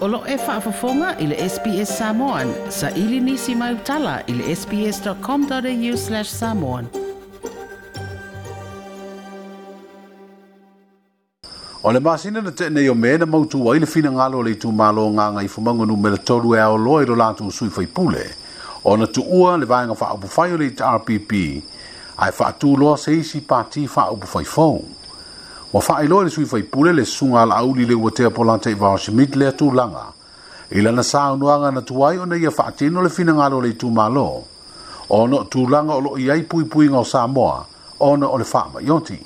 Olo e whaafafonga i le SBS Samoan. Sa ili nisi mai utala i le sbs.com.au slash samoan. O le masina na tene yo mena mautu wa le fina ngalo le tu malo nga ngai fumango nu mele toru e ao loi lo lātu sui fai pule. O na tu le vāenga fa apu fai o le RPP. Ai fa tu loa sei si parti fa apu fai wa faa le sui fai pule le sunga ala au li le wate apolante i vahashi mid le atu langa. Ila na saa unuanga na tuwai o na ia faa tino le fina ngalo le itu malo. Ono tu langa o lo iai pui pui ngau saa moa, ono o le faa ma yonti.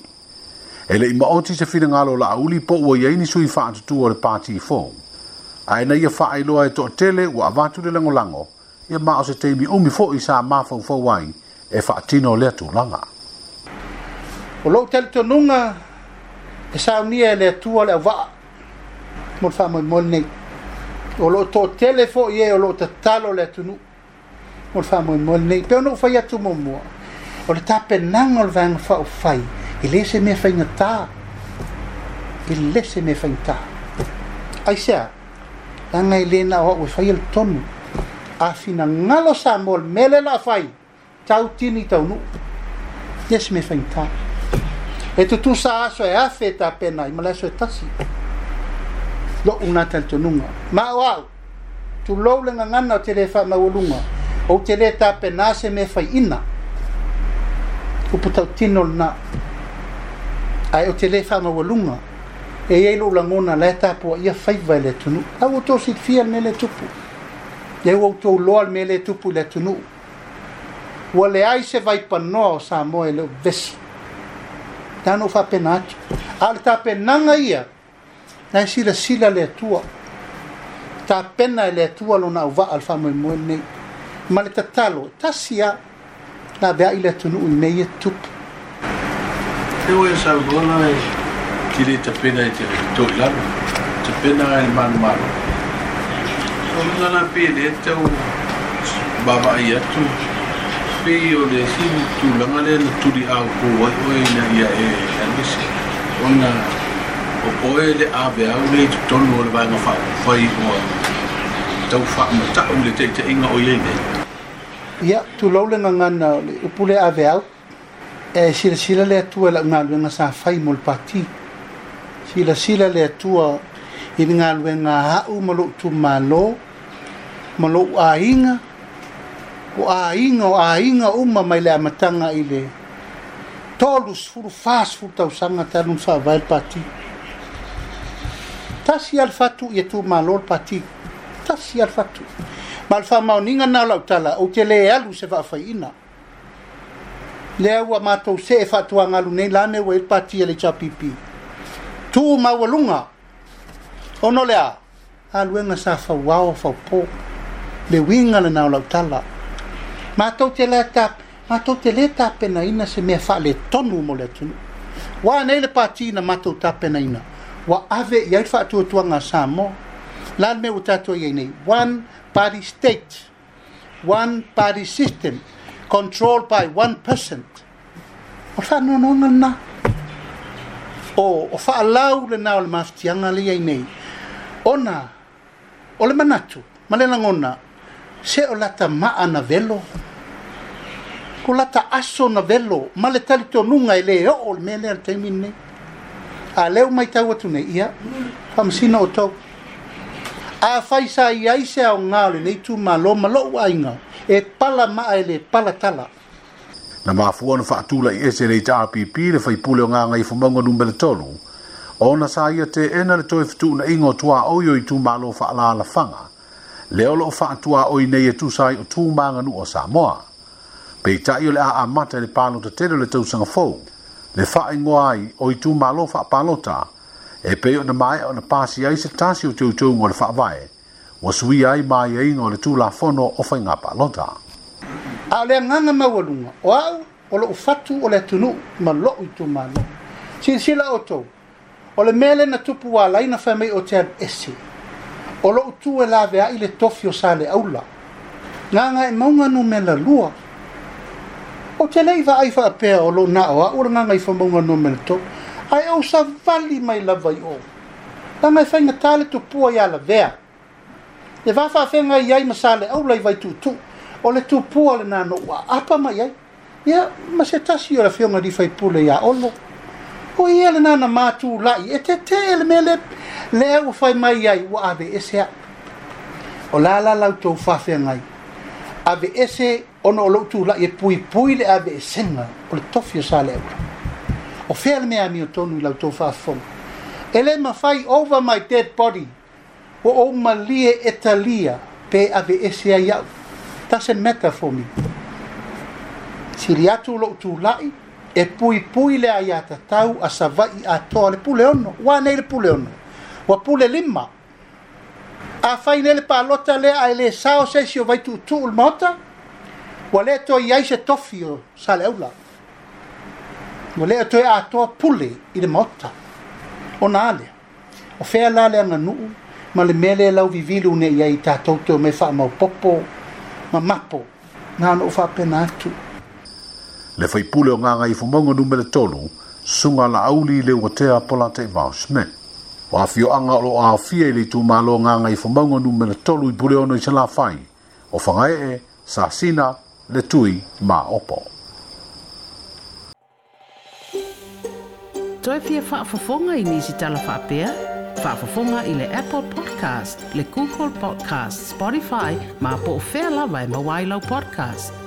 Ele ima oti se fina ngalo la au li po ua iai ni sui faa tutu o le pati i A ina ia faa ilo ai e to tele ua avatu le lango lango. Ia maa o se teimi umi fo i saa maa fau fau wai e faa tino le atu langa. O lo tele tonunga e saunia e le atua le auvaa mo le faamoemoe lenei o loo toʻatele foʻi e o loo tatalo le atunuu mo le faamoemoe lenei pe ona u fai atu muamua o le tapenaga o le vaega faaufai i lē se mea faigatā i lē se mea faigatā aisea aga i lē na o aʻu e fai le tonu afinagalo sa mo le mea le laafai tautini taunuu ia se mea faigatā e tu tu sa aso e afe ta pena i mala aso e tasi lo una tal tonunga ma wau tu lo le nga nana te le fa ma wulunga o te le ta pena se me fai ina u puta tino na ai o te le fa ma wulunga e ye lo langona le ta po ia fai vai le tunu au to si fiel me le tupu ye wo to lo me le tupu le tunu Wale ai se vai panoa o Samoa e leo vesi tano fa penati al ta penanga ia na sila sila le tua ta pena e le tua lo na va al fa mo ne ma le tatalo ta sia na ba ile tu nu ne ye tu te o sa bona e ki le ta pena e te to la ta pena e man man o na na pe le te o baba ia tu pe o le sibu tu la ngale na tu di au ko wa o e na ia e alisi ona o poe le ave au le tu tonu o le vai ma fa fa i o tau fa ma ta o le te te inga o yene ia tu lau le ngana le upule ave au e sila sila le atua la ngā luenga sa fai mol pati. Sila sila le atua i ngā luenga hau malo tu malo, malo a inga, o a inga o a inga uma mai le amatanga i le tolus furu fas furu tau sanga tanu fa vai pati tasi al fatu i tu malol pati tasi al fatu ma al fa mau ninga na lau tala o te le alu se va fa ina le au a matou se e fatu anga lu nei lane o il pati e le cha pipi tu mawalunga o no le a aluenga sa fa wao fa po le winga le na lau tala o matou te lea tape matou te lē tapenaina se mea faaletonu mo le atunu ua anei le patina matou tapenaina ua ave i ai faatuatuaga sa mo la le mea ua tatua iai nei one party state one party system controlled by one person o le faanoanoaga lenā o o faalau lenā o le mafitiaga leiai nei ona o le manatu ma le lagona se o lata maa na velo. Ko lata aso na velo. Ma le tali to nunga ele o o me le teimin ne. A leo mai tau atu ne ia. Fam sina o tau. A faisa i aise au ngāle nei tu ma lo ma lo uainga. E pala maa ele pala tala. Na maa fuwa na faatula i ese rei taa pipi le fai pule o ngā i fumango numbele tolu. Ona sa ia te ena le toi fitu na ingo tua oyo i tu ma lo faa la fanga leolo o loo faatuā oi nei e tusai o tumaganuu o samoa peitaʻi o le a amata i le palotatele o le tausaga fou le faaigoa ai e o i tumālo faapalota e pe na mai maeʻa na pasi ai se tasi o teuteuga o le faavae o sui ai mai maiaiga e o le tulafono o faigā palota a o le agaga maualuga o au o loʻu fatu o le tunu ma loʻu i tumālo silasila outou o le mea le na tupu ualaina fa mai o te alu esi o loo tue laveaʻi le tofi o sa le aula gaga e mauga nume la lua o te lei vaai faapea o loo naʻo aʻu le gaga i famauga nume le tofi ae ou savali mai lava i o gaga e faigatā le tupua iā lavea e fafaafega i ai ma sa le aula i vai tuutuu o le tupua o lenā noʻu aapa mai ai ia ma se tasi o le fioga lifaipule iā olo o ia lenā na matūlaʻi e tetē le mea lep le au fai mai ai ua ave ese a o la la la tou fafea ngai ave ese ono o loutu la ye pui pui le ave ese nga o le tofio sa le au o fea le mea mio tonu la tou fafea ele ma fai over my dead body o o malie etalia pe ave ese ai au tase meta for me si li atu loutu lai e pui pui le ai atatau a savai atoa le pule ono wanei le pule ono wa pule lima a fai nele pa lota le a le sao se si o vai tu ul mota wa le to i aise tofi o sale aula wa le to i a toa pule i le mota o na ale o fea la le anga nuu ma le mele lau vivilu ne i ai tatou teo me fa mau popo ma mapo na anu fa pena atu le fai pule o nganga i fumongo numele tonu sunga la auli le ugotea pola te vau smet wa fio anga lo a fie le tu malo nga nga i fumango nume na tolu i bule ono i sala fai. O whanga e sa sina le tui ma opo. Toi fia whaafafonga i nisi tala whaapea? Whaafafonga i le Apple Podcast, le Google Podcast, Spotify, ma po o whea lawa i mawailau podcast.